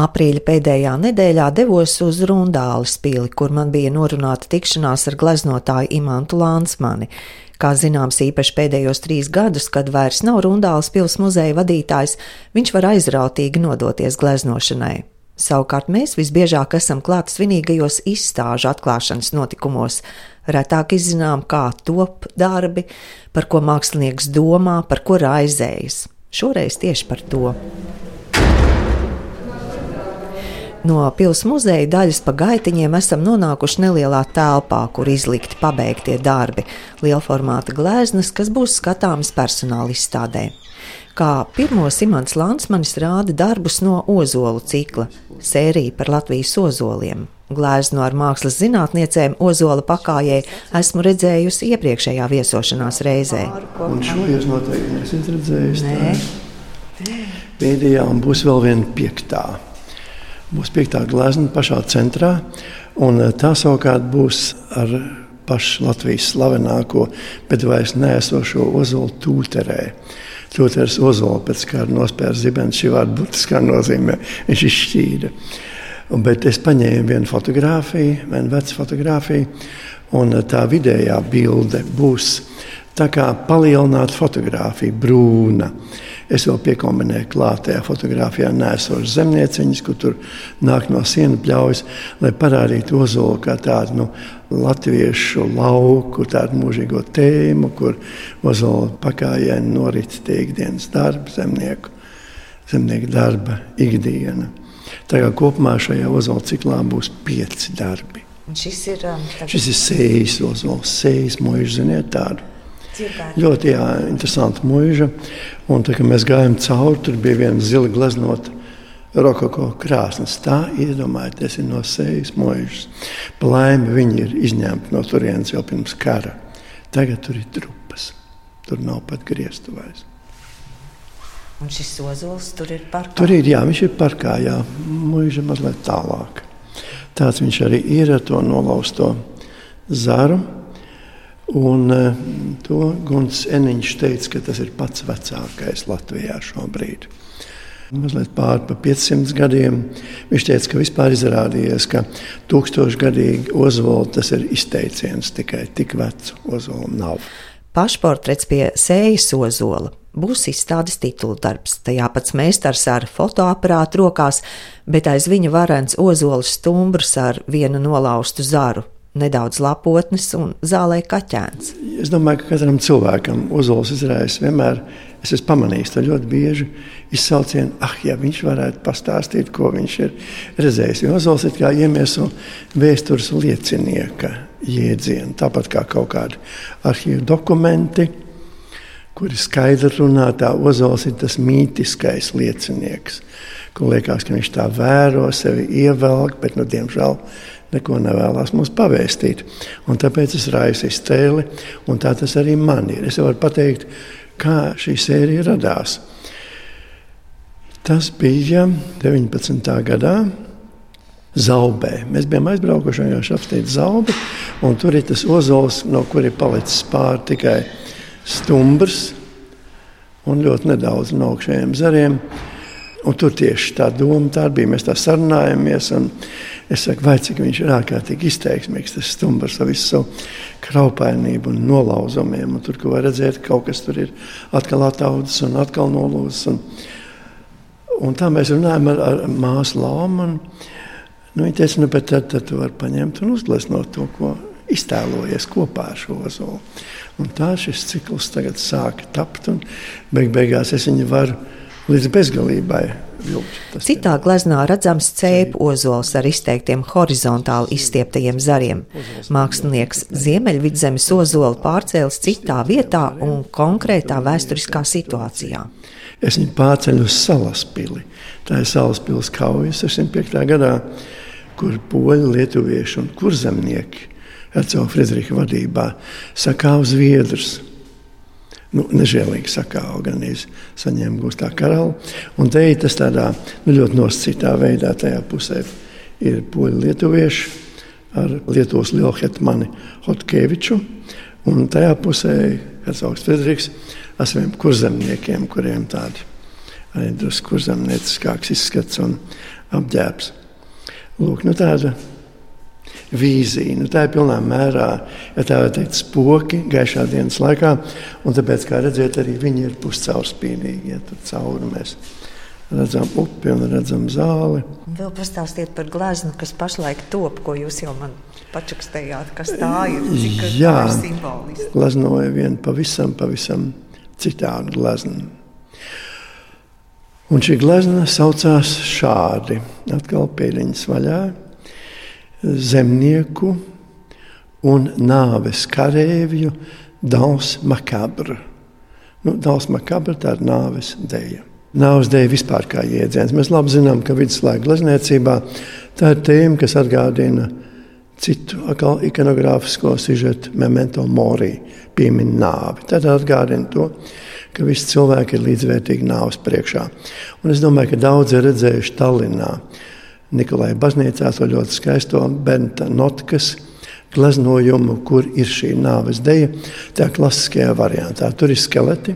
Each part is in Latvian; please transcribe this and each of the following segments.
Aprīļa pēdējā nedēļā devos uz Rundāles pili, kur man bija norunāta tikšanās ar gleznotāju Imantu Lānsmani. Kā zināms, īpaši pēdējos trīs gadus, kad vairs nav Rundāles pils muzeja vadītājs, viņš var aizrautīgi nodoties gleznošanai. Savukārt mēs visbiežāk esam klāt svinīgajos izstāžu atklāšanas notikumos. Retāk izzinām, kā top darbi, par ko mākslinieks domā, par ko raizējas. Šoreiz tieši par to. No pilsētas muzeja daļas pa gaitiņiem esam nonākuši nelielā telpā, kur izlikti pabeigtie darbi, liela formāta gleznas, kas būs skatāmas personāla izstādē. Kā pirmo Simons Lansmanis rāda darbus no ozolu cikla, sērija par Latvijas ozoliem. Glēznu ar mākslas zinātniecēm ozola pakājē esmu redzējusi iepriekšējā viesošanās reizē. Un šo jūs noteikti neesat redzējusi. Pēdējā un būs vēl viena piektā būs piektā glezna pašā centrā. Un eh, tā savukārt būs ar pašu Latvijas slavenāko, bet vairs neesošo ozolu tūterē. Tūteris ozola pēc kā nospēra zibens, šī vārda būtiskā nozīmē, viņš izšķīda. Bet es paņēmu vienu fotografiju, vienu vecu fotografiju, un eh, tā vidējā bilde būs tā kā palielināta fotografija, brūna. Es vēl piekombinēju klātajā fotografijā nēsošas zemnieciņas, kur tur nāk no sienas pļaujas, lai parādītu ozolu kā tādu nu, latviešu lauku, tādu mūžīgo tēmu, kur ozola pakāpienu norit tie ikdienas darbi, zemnieku, zemnieku darba ikdiena. Tā kā kopumā šajā ozola ciklā būs pieci darbi. Šis ir, um, tagad... šis ir sējas ozols, sējas mūžs, ziniet tādu. Cirkādi. Ļoti jā, interesanti mūža. Un, tā, kad mēs gājām cauri, tur bija viena zila gleznota rokoko krāsnes. Tā iedomājieties, ir no sejas mūžas. Pa laimi viņi ir izņemti no turienes jau pirms kara. Tagad tur ir trupas. Tur nav pat griestu vairs. Un šis ozols tur ir parkā? Tur ir, jā, viņš ir parkā, jā, mūža mazliet tālāk. Tāds viņš arī ir ar to nolausto zaru. Un uh, to Gunts Eniņš teica, ka tas ir pats vecākais Latvijā šobrīd. Mazliet pāri pa 500 gadiem. Viņš teica, ka vispār izrādījies, ka tūkstošgadīgi ozola tas ir izteiciens, tikai tik vecu ozolu nav. Pašportrets pie sējas ozola būs izstādes titula darbs. Tajā pats meistars ar fotoaparātu rokās, bet aiz viņa varens ozols stumbrs ar vienu nolaustu zaru nedaudz lapotnes un zālē kaķēns. Es domāju, ka katram cilvēkam uzols izraisa vienmēr. Es esmu pamanījis to ļoti bieži izsaucienu, ah, ja viņš varētu pastāstīt, ko viņš ir redzējis. Jo uzols ir kā iemieso vēstures liecinieka jēdzienu, tāpat kā kaut kādi arhīvu dokumenti, kuri skaidri runā, tā uzols ir tas mītiskais liecinieks, kur liekas, ka viņš tā vēro, sevi ievelk, bet, nu, diemžēl, neko nevēlas mums pavēstīt. Un tāpēc es raisu iztēli, un tā tas arī man ir. Es varu pateikt, kā šī sērija radās. Tas bija 19. gadā. Zaubē. Mēs bijām aizbraukuši vienkārši apstīt zaubi, un tur ir tas ozols, no kur ir palicis pāri tikai stumbrs un ļoti nedaudz no augšējiem zariem. Un tur tieši tā doma tā bija. Mēs tā sarunājamies. Es saku, vai cik viņš ir ārkārtīgi izteiksmīgs, tas stumbrs ar visu savu kraupainību un nolauzumiem. Un tur, ko var redzēt, kaut kas tur ir atkal attaudzis un atkal nolūzis. Un, un tā mēs runājam ar, ar māsu Lāmu. Nu, viņa teica, nu, bet tad, tad tu vari paņemt un uzgleznot to, ko iztēlojies kopā ar šo ozolu. Un tā šis cikls tagad sāka tapt, un beig beigās es viņu varu līdz bezgalībai. Vilkt, Citā gleznā redzams cēpu ozols ar izteiktiem horizontāli izstieptajiem zariem. Mākslinieks Ziemeļvidzemes ozolu pārcēlis citā vietā un konkrētā vēsturiskā situācijā. Es viņu pārceļu uz Salaspili. Tā ir Salaspils kauja 605. gadā, kur poļi, lietuvieši un kurzemnieki Hercoga Friedricha vadībā sakāva Zviedrus nu, nežēlīgi sakāva, gan arī saņēma gūstā karalu. Un te ir tas tādā nu, ļoti nosacītā veidā, tajā pusē ir poļi lietuvieši ar Lietuvas lielhetmani Hotkeviču, un tajā pusē Hercogs Frederiks ar saviem kurzemniekiem, kuriem tādi arī drusku kurzemnieciskāks izskats un apģērbs. Lūk, nu tāda vīzija. Nu, tā ir pilnā mērā, ja tā var teikt, spoki gaišā dienas laikā. Un tāpēc, kā redzat, arī viņi ir puscaurspīdīgi. Ja tur cauri mēs redzam upi un redzam zāli. Vēl pastāstiet par gleznu, kas pašlaik top, ko jūs jau man pačakstējāt, kas tā ir. Cik Jā, tā ir simboliski. Gleznoja vienu pavisam, pavisam citādu gleznu. Un šī glezna saucās šādi. Atkal pēdiņas vaļā zemnieku un nāves kareivju Dāls Makabra. Nu, Dāls Makabra tā ir nāves dēļa. Nāves dēļa vispār kā jēdziens. Mēs labi zinām, ka viduslaika glezniecībā tā ir tēma, kas atgādina citu ikonogrāfisko sižetu, memento mori, piemin nāvi. Tad atgādina to, ka visi cilvēki ir līdzvērtīgi nāves priekšā. Un es domāju, ka daudzi ir redzējuši Tallinā Nikolai baznīcā to ļoti skaisto Benta Notkas gleznojumu, kur ir šī nāves deja. Tā klasiskajā variantā tur ir skeleti,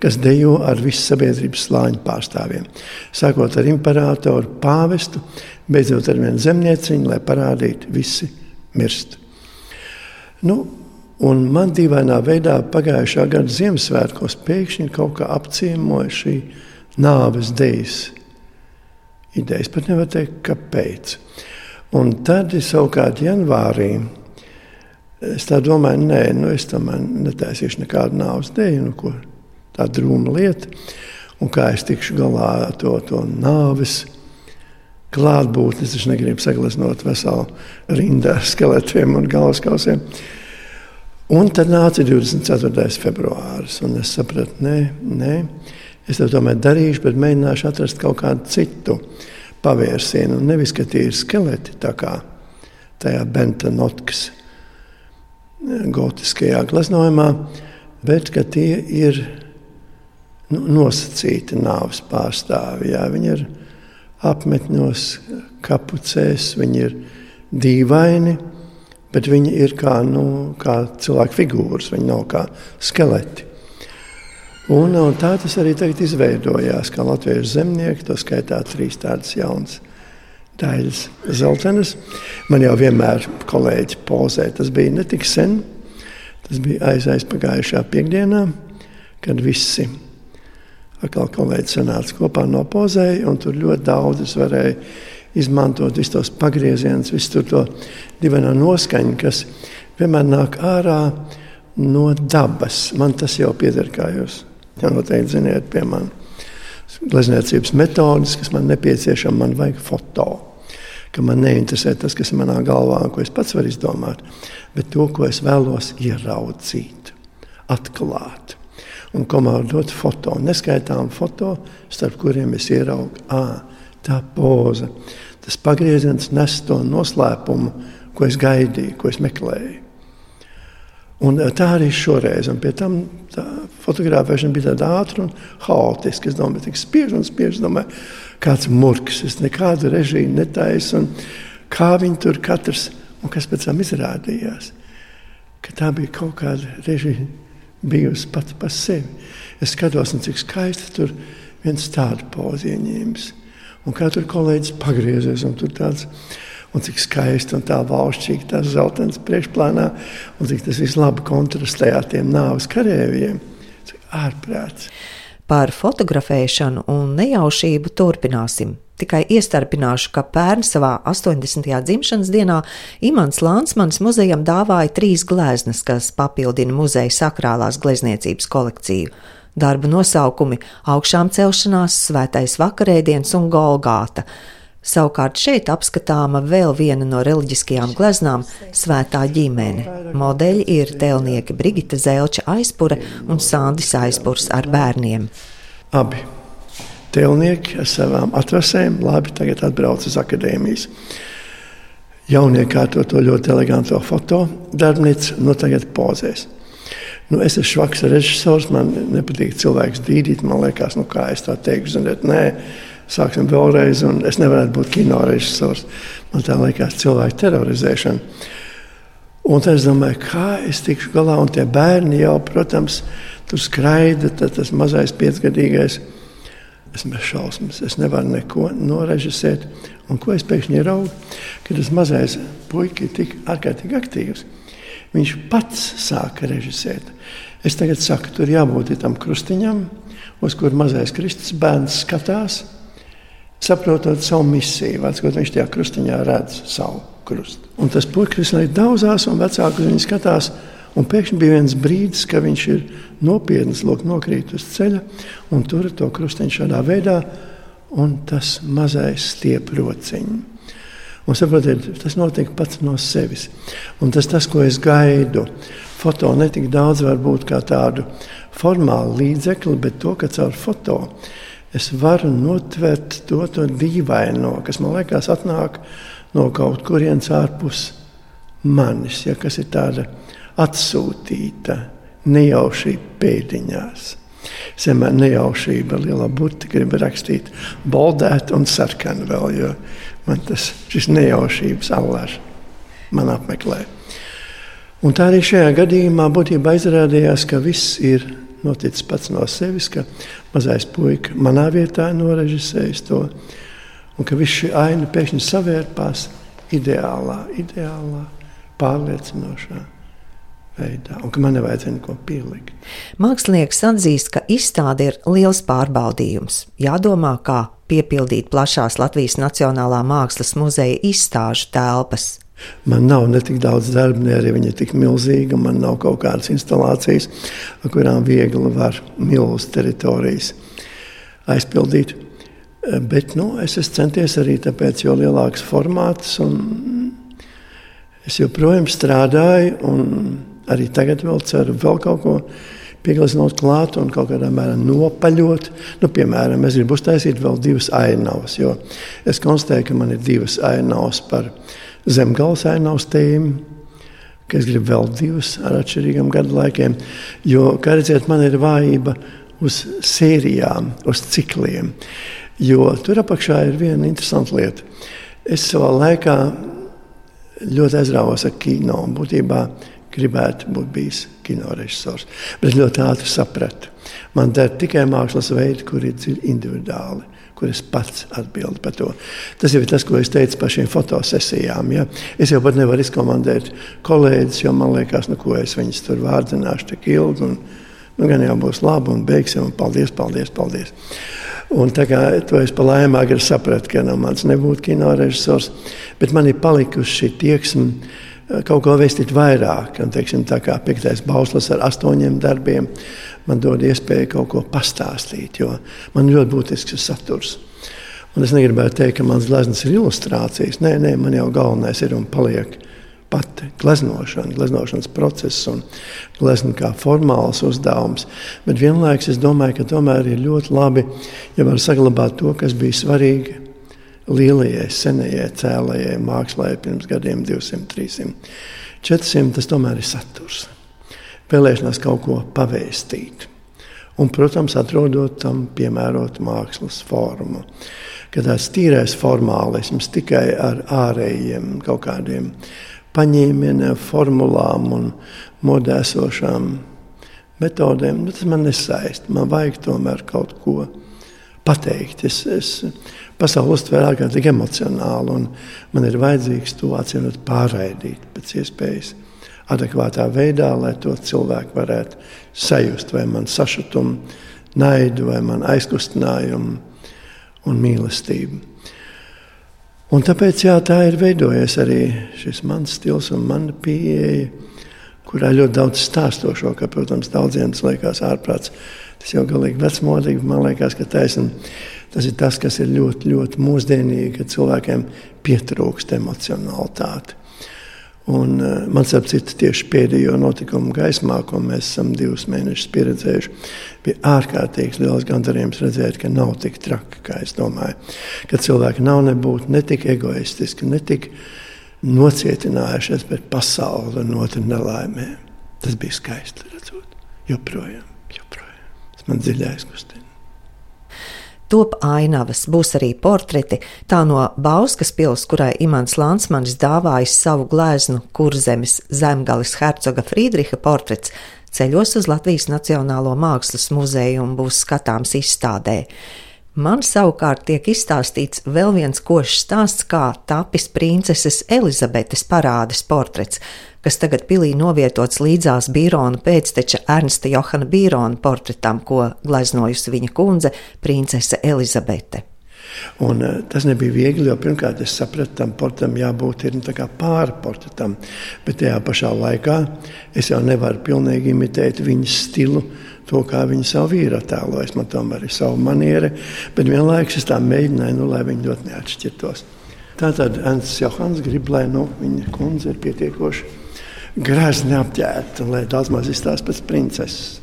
kas dejo ar visu sabiedrības slāņu pārstāvjiem. Sākot ar imperatoru, pāvestu, beidzot ar vienu zemnieciņu, lai parādītu, visi mirst. Nu, un man dīvainā veidā pagājušā gada Ziemassvētkos pēkšņi kaut kā apciemoja šī nāves dejas idejas. Pat nevar teikt, kāpēc. Un tad, savukārt, janvārī, es tā domāju, nē, nu, es tomēr netaisīšu nekādu nāves dēļu, nu, ko tā drūma lieta, un kā es tikšu galā ar to, to nāves klātbūtni. Es taču negribu sagleznot veselu rindu ar skeletiem un galvaskausiem. Un tad nāca 24. februāris, un es sapratu, nē, nē. Es to tomēr darīšu, bet mēģināšu atrast kaut kādu citu pavērsienu. Nevis, ka tie ir skeleti, tā kā tajā Benta Notkas eh, gotiskajā gleznojumā, bet ka tie ir nu, nosacīti nāves pārstāvji. Jā, viņi ir apmetņos, kapucēs, viņi ir dīvaini, bet viņi ir kā, nu, kā cilvēku figūras, viņi nav kā skeleti. Un, un tā tas arī tagad izveidojās, kā latviešu zemnieki, to skaitā trīs tādas jaunas daļas zeltainas. Man jau vienmēr kolēģi pozē, tas bija ne tik sen, tas bija aiz aizpagājušā piekdienā, kad visi atkal kolēģi sanāca kopā no pozēja, un tur ļoti daudz varēja izmantot visus tos pagriezienus, visu to divaino noskaņu, kas vienmēr nāk ārā no dabas. Man tas jau pieder kā jūs Jā, noteikti ziniet, pie manis glezniecības metodas, kas man nepieciešama, man vajag foto. Ka man neinteresē tas, kas ir manā galvā, ko es pats varu izdomāt, bet to, ko es vēlos ieraudzīt, atklāt. Un komandot foto, neskaitām foto, starp kuriem es ieraugu, ah, tā poza, tas pagrieziens nes to noslēpumu, ko es gaidīju, ko es meklēju. Un eh, tā arī šoreiz. Un pie tam fotografēšana bija tāda ātra un haotiska. Es domāju, ka spiež un spiež. Domāju, kāds murgs, es nekādu režīmu netaisu. Kā viņi tur katrs, un kas pēc tam izrādījās, ka tā bija kaut kāda režīma bijusi pati par sevi. Es skatos, cik skaisti tur viens tādu pozi ieņēmis. Un kā tur kolēģis pagriezies, un tur tāds un cik skaisti un tā valšķīgi tas zeltains priekšplānā, un cik tas viss labi kontrastē ar tiem nāves karavīriem. Ārprāts. Par fotografēšanu un nejaušību turpināsim. Tikai iestarpināšu, ka pērn savā 80. dzimšanas dienā Imants Lansmans muzejam dāvāja trīs gleznas, kas papildina muzeja sakrālās glezniecības kolekciju. Darba nosaukumi - augšām celšanās, svētais vakarēdiens un Golgāta. Savukārt šeit apskatāma vēl viena no reliģiskajām gleznām - Svētā ģimene. Modeļi ir tēlnieki Brigita Zelča aizpura un Sandis aizpurs ar bērniem. Abi tēlnieki ar savām atvasēm labi tagad atbrauc uz akadēmijas. Jaunie kārto to ļoti eleganto foto darbnīcu, nu tagad pozēs. Nu, es esmu švaks režisors, man nepatīk cilvēks dīdīt, man liekas, nu kā es tā teikšu, ziniet, nē sāksim vēlreiz, es nevarētu būt kino režisors. Man tā liekas, cilvēku terorizēšana. Un es domāju, kā es tikšu galā, un tie bērni jau, protams, tur skraida, tas mazais piecgadīgais Es esmu šausmas, es nevaru neko norežisēt. Un ko es pēkšņi ieraugu? Kad tas mazais puika ir tik ārkārtīgi aktīvs, viņš pats sāka režisēt. Es tagad saku, tur jābūt tam krustiņam, uz kuru mazais Kristus bērns skatās, saprotot savu misiju, ko viņš tajā krustiņā redz savu krustu. Un tas puisis arī daudzās, un vecāki uz viņu skatās. Un pēkšņi bija viens brīdis, kad viņš ir nopietns, lūk, nokrīt uz ceļa un tur to krustiņu šādā veidā, un tas mazais stiep rociņu. Un saprotiet, tas notiek pats no sevis. Un tas, tas ko es gaidu, foto ne tik daudz var būt kā tādu formālu līdzekli, bet to, ka caur foto es varu notvert to, to dīvaino, kas man liekas atnāk no kaut kurienes ārpus manis, ja, kas ir tāda atsūtīta nejaušība pēdiņās. Es vienmēr nejaušība, lielā burta grib rakstīt boldēt un sarkanu vēl, jo man tas šis nejaušības allārs man apmeklē. Un tā arī šajā gadījumā būtībā izrādījās, ka viss ir noticis pats no sevis, ka mazais puika manā vietā norežisējis to, un ka viss šī aina pēkšņi savērpās ideālā, ideālā, pārliecinošā veidā, un ka man nevajadzēja neko pielikt. Mākslinieks atzīst, ka izstāde ir liels pārbaudījums. Jādomā, kā piepildīt plašās Latvijas Nacionālā Mākslas muzeja izstāžu telpas. Man nav ne tik daudz darba, ne arī viņa ir tik milzīga. Man nav kaut kādas instalācijas, ar kurām viegli var milzīgas teritorijas aizpildīt. Bet nu, es esmu centies arī tāpēc, jo lielāks formāts un es joprojām strādāju. Arī tagad vēl ceru vēl kaut ko piegleznot klāt un kaut kādā mērā nopaļot. Nu, piemēram, es gribu uztaisīt vēl divas ainavas, jo es konstatēju, ka man ir divas ainavas par zemgāles ainavas tēmu. Es gribu vēl divas ar atšķirīgiem gadu laikiem, jo, kā redzat, man ir vājība uz sērijām, uz cikliem. Jo tur apakšā ir viena interesanta lieta. Es savā laikā ļoti aizrāvos ar kino. Būtībā gribētu būt bijis kino režisors. Bet ļoti ātri sapratu, man der tikai mākslas veidi, kur ir individuāli. Kur es pats atbildu par to. Tas jau ir tas, ko es teicu par šīm fotosesijām. Ja? Es jau pat nevaru izkomandēt kolēģis, jo man liekas, nu, ko es viņus tur vārdzināšu tik ilgi. Un, nu, gan jau būs labi un beigsim, un paldies, paldies, paldies. Un tā kā to es pa laimē arī sapratu, ka no nu, manis nebūtu kino režisors, bet man ir palikusi šī tieksme kaut ko vēstīt vairāk. Un, teiksim, tā kā piektais bauslis ar astoņiem darbiem man dod iespēju kaut ko pastāstīt, jo man ļoti būtisks saturs. Un es negribētu teikt, ka mans glezniecības ir ilustrācijas. Nē, nē, man jau galvenais ir un paliek pati gleznošana, gleznošanas process un glezna kā formāls uzdevums. Bet vienlaikus es domāju, ka tomēr ir ļoti labi, ja var saglabāt to, kas bija svarīgi lielajai, senajai cēlējai mākslā pirms gadiem 200, 300, 400. Tas tomēr ir saturs. Vēlēšanās kaut ko pavēstīt. Un, protams, atrodot tam piemērotu mākslas formu. Kad tāds tīrais formālisms tikai ar ārējiem kaut kādiem paņēmieniem, formulām un modēsošām metodēm, nu, tas man nesaista. Man vajag tomēr kaut ko pateikt. Es, es pasauli uztver ārkārtīgi emocionāli, un man ir vajadzīgs to atcīmot pārraidīt pēc iespējas adekvātā veidā, lai to cilvēku varētu sajust, vai man sašutumu, naidu, vai man aizkustinājumu un mīlestību. Un tāpēc jā, tā ir veidojies arī šis mans stils un mana pieeja, kurā ļoti daudz stāstošo, ka, protams, daudziem tas liekas ārprāts. Tas jau galīgi vecmodīgi, man liekas, ka taisnība Tas ir tas, kas ir ļoti, ļoti mūsdienīgi, kad cilvēkiem pietrūkst emocionalitāte. Un, uh, man liekas, tieši pēdējo notikumu gaismā, ko mēs esam divus mēnešus pieredzējuši, bija ārkārtīgi liels gandarījums redzēt, ka nav tik traki, kā es domāju. Ka cilvēki nav nebūt ne tik egoistiski, ne tik nocietinājušies pret pasauli un otru nelaimēm. Tas bija skaisti redzot, joprojām, joprojām. Tas man dziļi aizkustina top ainavas, būs arī portreti. Tā no Bauskas pils, kurai Imants Lansmanis dāvājis savu gleznu kurzemes zemgalis hercoga Friedriha portrets, ceļos uz Latvijas Nacionālo mākslas muzeju un būs skatāms izstādē. Man savukārt tiek izstāstīts vēl viens košs stāsts, kā tapis princeses Elizabetes parādes portrets, kas tagad pilī novietots līdzās Bīrona pēcteča Ernsta Johana Bīrona portretam, ko gleznojusi viņa kundze, princese Elizabete. Un, uh, tas nebija viegli, jo pirmkārt es sapratu, tam portretam jābūt ir, nu, pāri portretam. Bet tajā pašā laikā es jau nevaru pilnībā imitēt viņas stilu. To, kā viņa savu vīru attēlojas, man tomēr ir sava maniera, bet vienlaikus es tā mēģināju, nu, lai viņi ļoti neatšķirtos. Tātad Ants Johans grib, lai nu, viņa kundze ir pietiekoši grazni apģērbta, lai daudz maz izstāsta pēc princeses.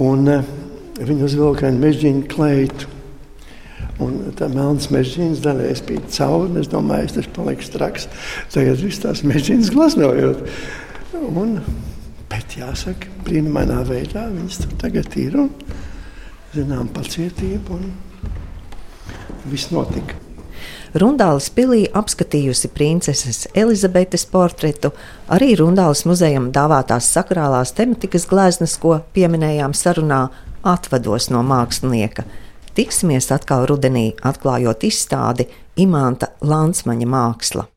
Un uh, viņa uzvilka mežģīnu kleitu Un tā melnas mežģīnas daļai spīd cauri. Es domāju, tas paliks traks. Tagad viss tās mežģīnas glasnojot. Un, bet jāsaka, brīnumainā veidā viņas tur tagad ir. Un, zinām, pacietība un viss notika. Rundāles pilī apskatījusi princeses Elizabetes portretu, arī Rundāles muzejam dāvātās sakrālās tematikas gleznas, ko pieminējām sarunā, atvados no mākslinieka. Tiksimies atkal rudenī, atklājot izstādi Imanta Lansmaņa māksla.